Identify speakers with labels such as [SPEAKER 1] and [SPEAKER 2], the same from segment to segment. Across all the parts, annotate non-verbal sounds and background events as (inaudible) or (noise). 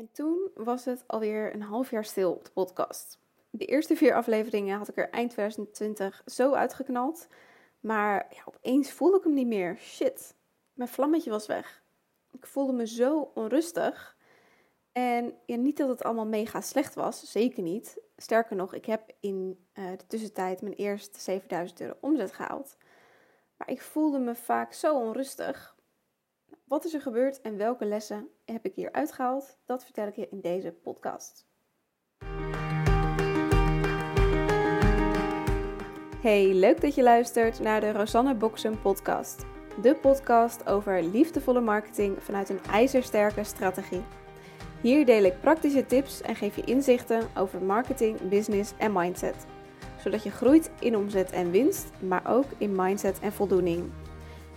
[SPEAKER 1] En toen was het alweer een half jaar stil op de podcast. De eerste vier afleveringen had ik er eind 2020 zo uitgeknald. Maar ja, opeens voelde ik hem niet meer. Shit, mijn vlammetje was weg. Ik voelde me zo onrustig. En niet dat het allemaal mega slecht was, zeker niet. Sterker nog, ik heb in uh, de tussentijd mijn eerste 7000 euro omzet gehaald. Maar ik voelde me vaak zo onrustig. Wat is er gebeurd en welke lessen heb ik hier uitgehaald? Dat vertel ik je in deze podcast. Hey, leuk dat je luistert naar de Rosanne Boksen podcast. De podcast over liefdevolle marketing vanuit een ijzersterke strategie. Hier deel ik praktische tips en geef je inzichten over marketing, business en mindset. Zodat je groeit in omzet en winst, maar ook in mindset en voldoening.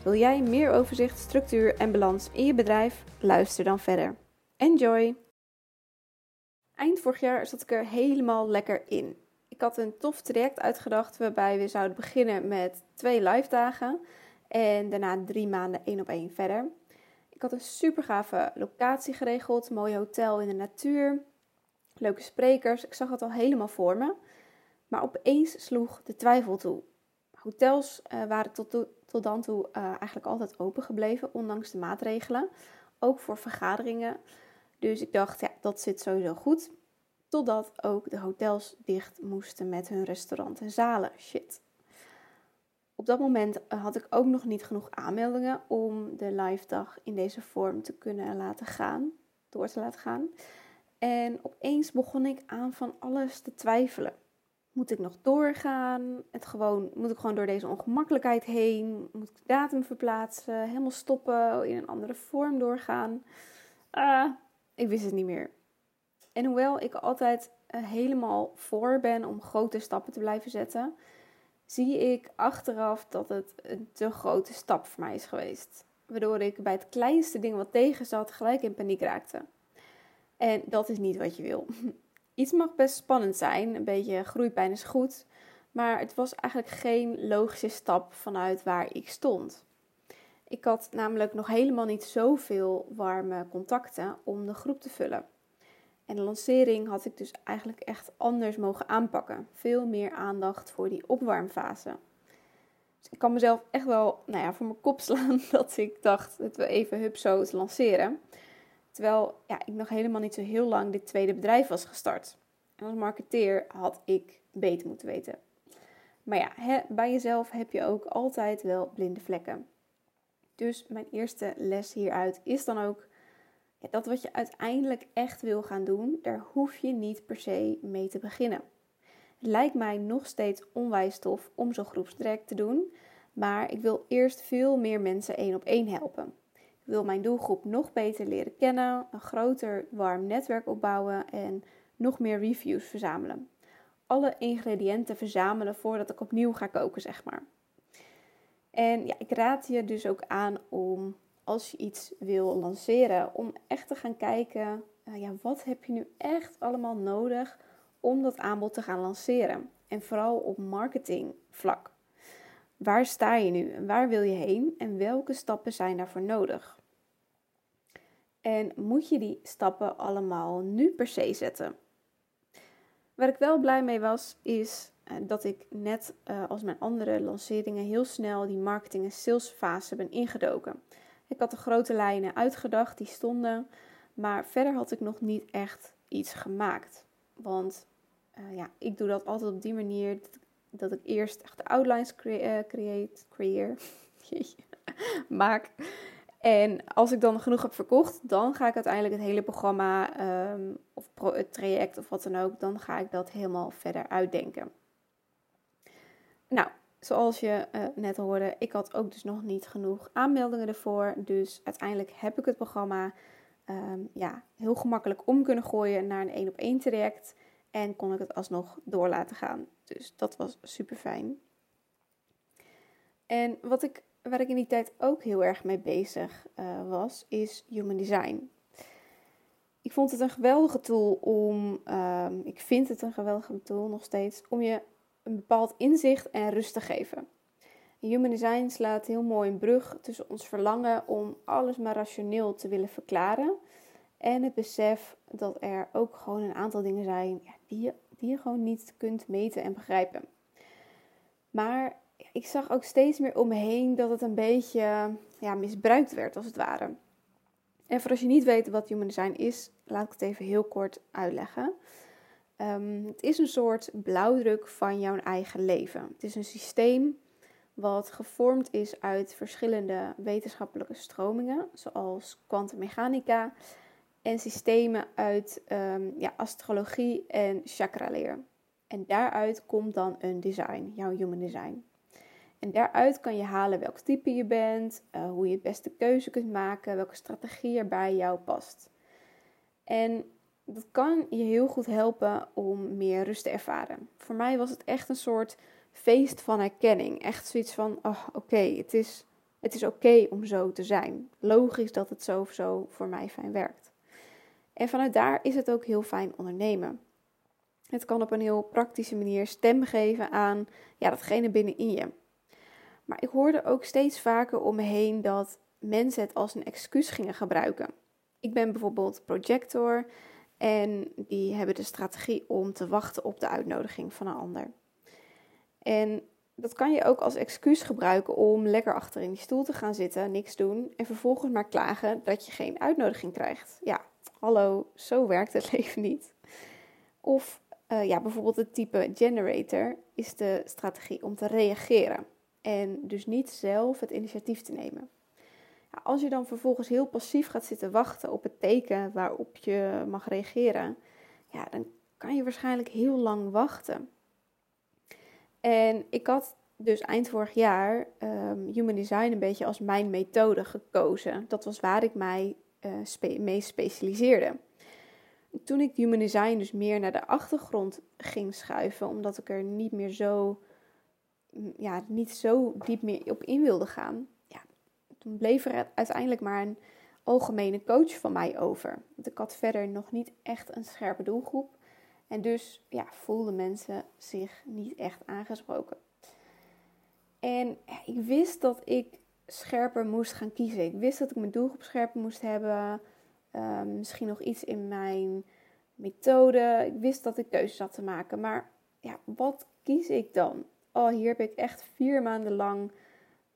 [SPEAKER 1] Wil jij meer overzicht, structuur en balans in je bedrijf? Luister dan verder. Enjoy! Eind vorig jaar zat ik er helemaal lekker in. Ik had een tof traject uitgedacht waarbij we zouden beginnen met twee live dagen en daarna drie maanden één op één verder. Ik had een super gave locatie geregeld, mooi hotel in de natuur, leuke sprekers. Ik zag het al helemaal voor me. Maar opeens sloeg de twijfel toe. Hotels uh, waren tot, tot dan toe uh, eigenlijk altijd open gebleven, ondanks de maatregelen. Ook voor vergaderingen. Dus ik dacht, ja, dat zit sowieso goed. Totdat ook de hotels dicht moesten met hun restaurant en zalen. Shit. Op dat moment eh, had ik ook nog niet genoeg aanmeldingen om de live dag in deze vorm te kunnen laten gaan, door te laten gaan. En opeens begon ik aan van alles te twijfelen. Moet ik nog doorgaan? Het gewoon, moet ik gewoon door deze ongemakkelijkheid heen? Moet ik de datum verplaatsen? Helemaal stoppen? In een andere vorm doorgaan? Ah, ik wist het niet meer. En hoewel ik altijd uh, helemaal voor ben om grote stappen te blijven zetten, zie ik achteraf dat het een te grote stap voor mij is geweest. Waardoor ik bij het kleinste ding wat tegen zat gelijk in paniek raakte. En dat is niet wat je wil. (laughs) Iets mag best spannend zijn, een beetje groeipijn is goed, maar het was eigenlijk geen logische stap vanuit waar ik stond. Ik had namelijk nog helemaal niet zoveel warme contacten om de groep te vullen. En de lancering had ik dus eigenlijk echt anders mogen aanpakken. Veel meer aandacht voor die opwarmfase. Dus ik kan mezelf echt wel nou ja, voor mijn kop slaan (laughs) dat ik dacht dat we even hup zo te lanceren. Terwijl ja, ik nog helemaal niet zo heel lang dit tweede bedrijf was gestart. En als marketeer had ik beter moeten weten. Maar ja, bij jezelf heb je ook altijd wel blinde vlekken. Dus mijn eerste les hieruit is dan ook dat wat je uiteindelijk echt wil gaan doen, daar hoef je niet per se mee te beginnen. Het lijkt mij nog steeds onwijs tof om zo'n groepstraject te doen, maar ik wil eerst veel meer mensen één op één helpen. Wil mijn doelgroep nog beter leren kennen, een groter warm netwerk opbouwen en nog meer reviews verzamelen. Alle ingrediënten verzamelen voordat ik opnieuw ga koken, zeg maar. En ja, ik raad je dus ook aan om als je iets wil lanceren, om echt te gaan kijken, uh, ja, wat heb je nu echt allemaal nodig om dat aanbod te gaan lanceren? En vooral op marketingvlak. Waar sta je nu en waar wil je heen en welke stappen zijn daarvoor nodig? En moet je die stappen allemaal nu per se zetten? Waar ik wel blij mee was, is uh, dat ik net uh, als mijn andere lanceringen heel snel die marketing- en salesfase ben ingedoken. Ik had de grote lijnen uitgedacht, die stonden. Maar verder had ik nog niet echt iets gemaakt. Want uh, ja, ik doe dat altijd op die manier dat, ik eerst echt de outlines crea create, creëer, (laughs) maak. En als ik dan genoeg heb verkocht, dan ga ik uiteindelijk het hele programma um, of het traject of wat dan ook, dan ga ik dat helemaal verder uitdenken. Nou, zoals je uh, net hoorde, ik had ook dus nog niet genoeg aanmeldingen ervoor. Dus uiteindelijk heb ik het programma um, ja, heel gemakkelijk om kunnen gooien naar een één op één traject. En kon ik het alsnog door laten gaan. Dus dat was super fijn. En wat ik, waar ik in die tijd ook heel erg mee bezig uh, was, is human design. Ik vond het een geweldige tool om, um, ik vind het een geweldige tool nog steeds, om je een bepaald inzicht en rust te geven. Human design slaat heel mooi een brug tussen ons verlangen om alles maar rationeel te willen verklaren En het besef dat er ook gewoon een aantal dingen zijn ja, die, je, gewoon niet kunt meten en begrijpen. Maar ik zag ook steeds meer om me dat het een beetje ja, misbruikt werd, als het ware. En voor als je niet weet wat human design is, laat ik het even heel kort uitleggen. Um, het is een soort blauwdruk van jouw eigen leven. Het is een systeem wat gevormd is uit verschillende wetenschappelijke stromingen, zoals kwantummechanica en systemen uit um, ja, astrologie en chakraleer. En daaruit komt dan een design, jouw human design. En daaruit kan je halen welk type je bent, uh, hoe je het beste keuze kunt maken, welke strategie er bij jou past. En dat kan je heel goed helpen om meer rust te ervaren. Voor mij was het echt een soort feest van herkenning. Echt zoiets van, oh, oké, het is, het is oké om zo te zijn. Logisch dat het zo of zo voor mij fijn werkt. En vanuit daar is het ook heel fijn ondernemen. Het kan op een heel praktische manier stem geven aan ja, datgene binnenin je. Maar ik hoorde ook steeds vaker om me heen dat mensen het als een excuus gingen gebruiken. Ik ben bijvoorbeeld projector en die hebben de strategie om te wachten op de uitnodiging van een ander. En dat kan je ook als excuus gebruiken om lekker achter in die stoel te gaan zitten, niks doen en vervolgens maar klagen dat je geen uitnodiging krijgt. Ja, hallo, zo werkt het (laughs) leven niet. Of uh, ja, bijvoorbeeld het type generator is de strategie om te reageren en dus niet zelf het initiatief te nemen. Als je dan vervolgens heel passief gaat zitten wachten op het teken waarop je mag reageren, ja, dan kan je waarschijnlijk heel lang wachten. En ik had dus eind vorig jaar um, Human Design een beetje als mijn methode gekozen. Dat was waar ik mij uh, spe mee specialiseerde. Toen ik Human Design dus meer naar de achtergrond ging schuiven, omdat ik er niet meer zo, mm, ja, niet zo diep meer op in wilde gaan, ja, toen bleef er uiteindelijk maar een algemene coach van mij over. Want ik had verder nog niet echt een scherpe doelgroep. En dus ja, voelden mensen zich niet echt aangesproken. En ik wist dat ik scherper moest gaan kiezen. Ik wist dat ik mijn doelgroep scherper moest hebben. Ehm, misschien nog iets in mijn methode. Ik wist dat ik keuzes had te maken. Maar ja, wat kies ik dan? Oh, hier heb ik echt vier maanden lang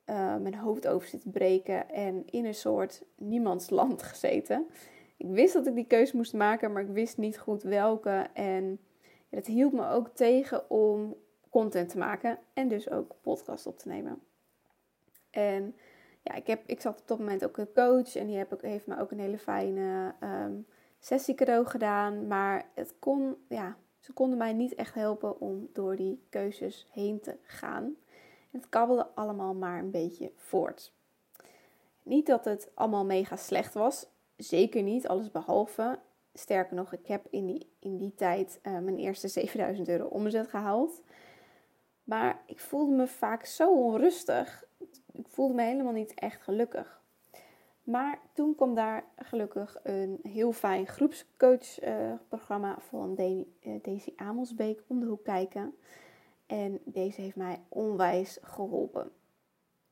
[SPEAKER 1] uh, mijn hoofd over zitten breken en in een soort niemandsland (laughs) gezeten ik wist dat ik die keuze moest maken, maar ik wist niet goed welke. En dat hielp me ook tegen om content te maken en dus ook podcast op te nemen. En ja, ik, heb, ik zat op dat moment ook een coach en die heb ik, heeft me ook een hele fijne um, sessie cadeau gedaan. Maar het kon, ja, ze konden mij niet echt helpen om door die keuzes heen te gaan. Het kabbelde allemaal maar een beetje voort. Niet dat het allemaal mega slecht was. Zeker niet, alles behalve. Sterker nog, ik heb in die, in die tijd uh, mijn eerste 7000 euro omzet gehaald. Maar ik voelde me vaak zo onrustig. Ik voelde me helemaal niet echt gelukkig. Maar toen kwam daar gelukkig een heel fijn groepscoachprogramma van Daisy Amelsbeek om de hoek kijken. En deze heeft mij onwijs geholpen.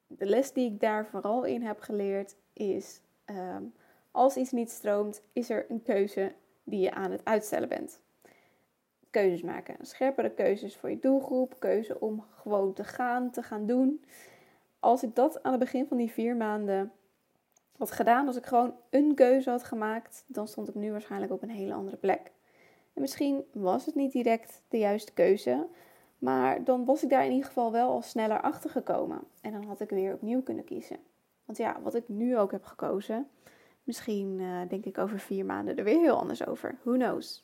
[SPEAKER 1] De les die ik daar vooral in heb geleerd is um, als iets niet stroomt, is er een keuze die je aan het uitstellen bent. Keuzes maken. Scherpere keuzes voor je doelgroep. Keuze om gewoon te gaan, te gaan doen. Als ik dat aan het begin van die vier maanden had gedaan, als ik gewoon een keuze had gemaakt, dan stond ik nu waarschijnlijk op een hele andere plek. En misschien was het niet direct de juiste keuze, maar dan was ik daar in ieder geval wel al sneller achter gekomen. En dan had ik weer opnieuw kunnen kiezen. Want ja, wat ik nu ook heb gekozen, Misschien uh, denk ik over vier maanden er weer heel anders over. Who knows?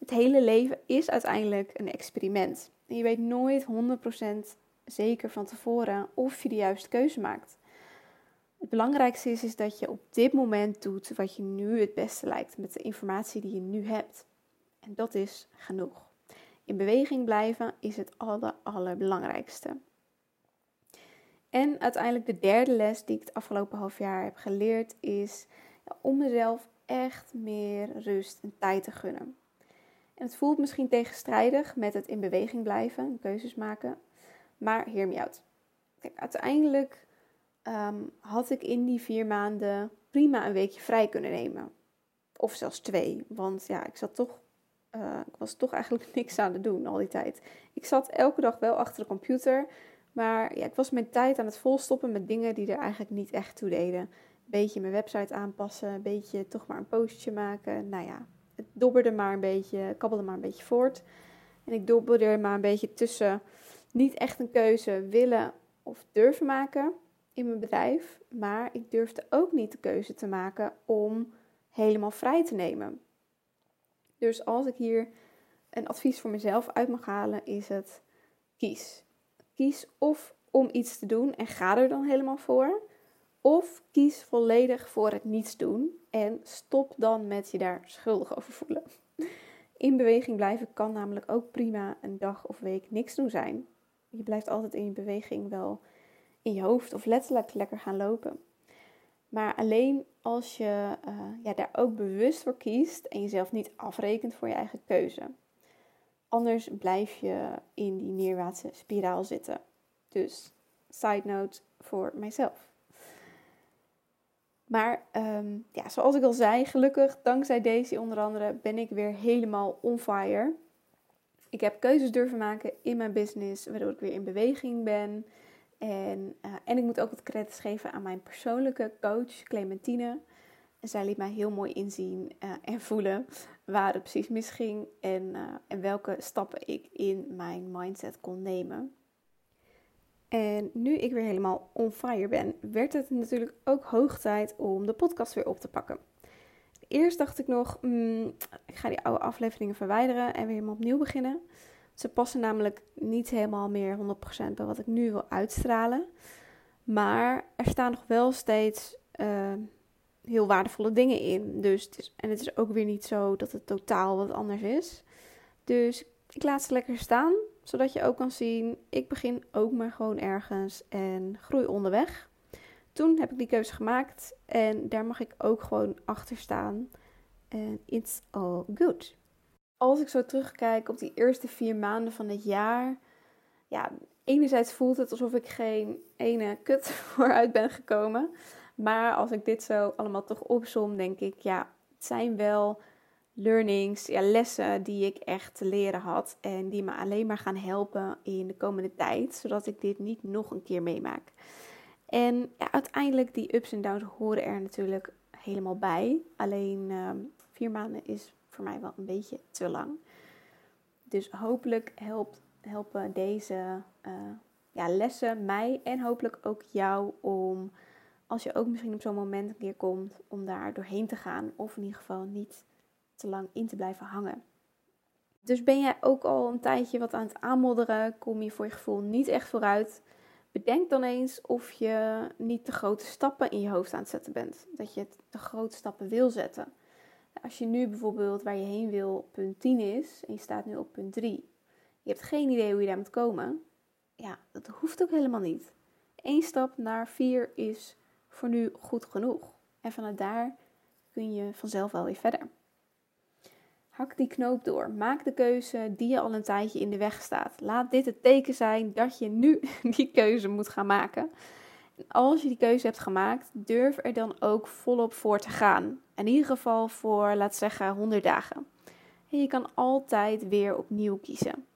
[SPEAKER 1] Het hele leven is uiteindelijk een experiment. En je weet nooit 100% zeker van tevoren of je de juiste keuze maakt. Het belangrijkste is, is dat je op dit moment doet wat je nu het beste lijkt met de informatie die je nu hebt. En dat is genoeg. In beweging blijven is het aller, allerbelangrijkste. En uiteindelijk de derde les die ik het afgelopen half jaar heb geleerd is om mezelf echt meer rust en tijd te gunnen. En het voelt misschien tegenstrijdig met het in beweging blijven en keuzes maken, maar hear me out. Kijk, uiteindelijk um, had ik in die vier maanden prima een weekje vrij kunnen nemen. Of zelfs twee. Want ja, ik zat toch. Uh, ik was toch eigenlijk (laughs) niks aan het doen al die tijd. Ik zat elke dag wel achter de computer. Maar ja, ik was mijn tijd aan het volstoppen met dingen die er eigenlijk niet echt toe deden. Een beetje mijn website aanpassen, een beetje toch maar een postje maken. Nou ja, het dobberde maar een beetje, kabbelde maar een beetje voort. En ik dobberde er maar een beetje tussen niet echt een keuze willen of durven maken in mijn bedrijf. Maar ik durfde ook niet de keuze te maken om helemaal vrij te nemen. Dus als ik hier een advies voor mezelf uit mag halen, is het kies. Kies of om iets te doen en ga er dan helemaal voor. Of kies volledig voor het niets doen en stop dan met je daar schuldig over voelen. In beweging blijven kan namelijk ook prima een dag of week niks doen zijn. Je blijft altijd in je beweging wel in je hoofd of letterlijk lekker gaan lopen. Maar alleen als je uh, ja, daar ook bewust voor kiest en jezelf niet afrekent voor je eigen keuze. Anders blijf je in die neerwaartse spiraal zitten. Dus, side note voor mijzelf. Maar ehm, ja, zoals ik al zei, gelukkig dankzij deze onder andere ben ik weer helemaal on fire. Ik heb keuzes durven maken in mijn business, waardoor ik weer in beweging ben. En, uh, en ik moet ook wat credits geven aan mijn persoonlijke coach, Clementine. En zij liet mij heel mooi inzien uh, en voelen waar het precies misging en, uh, en welke stappen ik in mijn mindset kon nemen. En nu ik weer helemaal on fire ben, werd het natuurlijk ook hoog tijd om de podcast weer op te pakken. Eerst dacht ik nog, mm, ik ga die oude afleveringen verwijderen en weer helemaal opnieuw beginnen. Ze passen namelijk niet helemaal meer 100% bij wat ik nu wil uitstralen. Maar er staan nog wel steeds uh, heel waardevolle dingen in. Dus het is, en het is ook weer niet zo dat het totaal wat anders is. Dus ik laat ze lekker staan, zodat je ook kan zien, ik begin ook maar gewoon ergens en groei onderweg. Toen heb ik die keuze gemaakt en daar mag ik ook gewoon achter staan. En it's all good. Als ik zo terugkijk op die eerste vier maanden van het jaar, ja, enerzijds voelt het alsof ik geen ene kut (laughs) vooruit ben gekomen. Maar als ik dit zo allemaal toch opsom, denk ik, ja, het zijn wel learnings, ja, lessen die ik echt te leren had. En die me alleen maar gaan helpen in de komende tijd, zodat ik dit niet nog een keer meemaak. En ja, uiteindelijk, die ups en downs horen er natuurlijk helemaal bij. Alleen uh, vier maanden is voor mij wel een beetje te lang. Dus hopelijk helpt, helpen deze uh, ja, lessen mij en hopelijk ook jou om, als je ook misschien op zo'n moment een keer komt, om daar doorheen te gaan. Of in ieder geval niet te lang in te blijven hangen. Dus ben jij ook al een tijdje wat aan het aanmodderen, kom je voor je gevoel niet echt vooruit. Bedenk dan eens of je niet te grote stappen in je hoofd aan het zetten bent. Dat je te grote stappen wil zetten. Als je nu bijvoorbeeld waar je heen wil punt 10 is en je staat nu op punt 3. Je hebt geen idee hoe je daar moet komen. Ja, dat hoeft ook helemaal niet. Eén stap naar 4 is voor nu goed genoeg. En vanuit daar kun je vanzelf wel weer verder. Hak die knoop door. Maak de keuze die je al een tijdje in de weg staat. Laat dit het teken zijn dat je nu (laughs) die keuze moet gaan maken. En als je die keuze hebt gemaakt, durf er dan ook volop voor te gaan. In ieder geval voor, laat zeggen, 100 dagen. En je kan altijd weer opnieuw kiezen.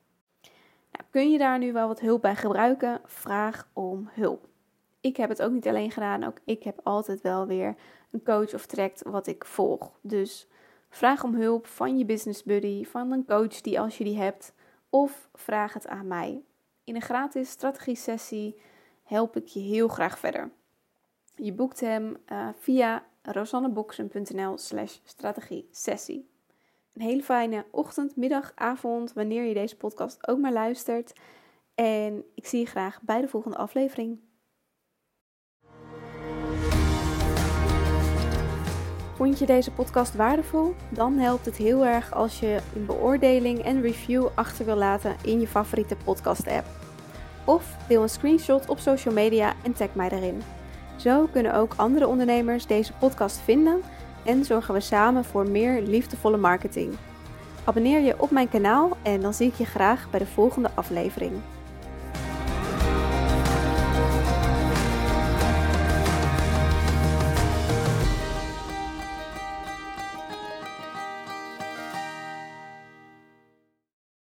[SPEAKER 1] Nou, kun je daar nu wel wat hulp bij gebruiken? Vraag om hulp. Ik heb het ook niet alleen gedaan, ook ik heb altijd wel weer een coach of tract wat ik volg. Dus Vraag om hulp van je business buddy, van een coach die als je die hebt, of vraag het aan mij. In een gratis strategie sessie help ik je heel graag verder. Je boekt hem uh, via rosanneboxen.nl slash strategie sessie. Een hele fijne ochtend, middag, avond, wanneer je deze podcast ook maar luistert. En ik zie je graag bij de volgende aflevering. Vond je deze podcast waardevol? Dan helpt het heel erg als je een beoordeling en review achter wil laten in je favoriete podcast-app. Of deel een screenshot op social media en tag mij daarin. Zo kunnen ook andere ondernemers deze podcast vinden en zorgen we samen voor meer liefdevolle marketing. Abonneer je op mijn kanaal en dan zie ik je graag bij de volgende aflevering.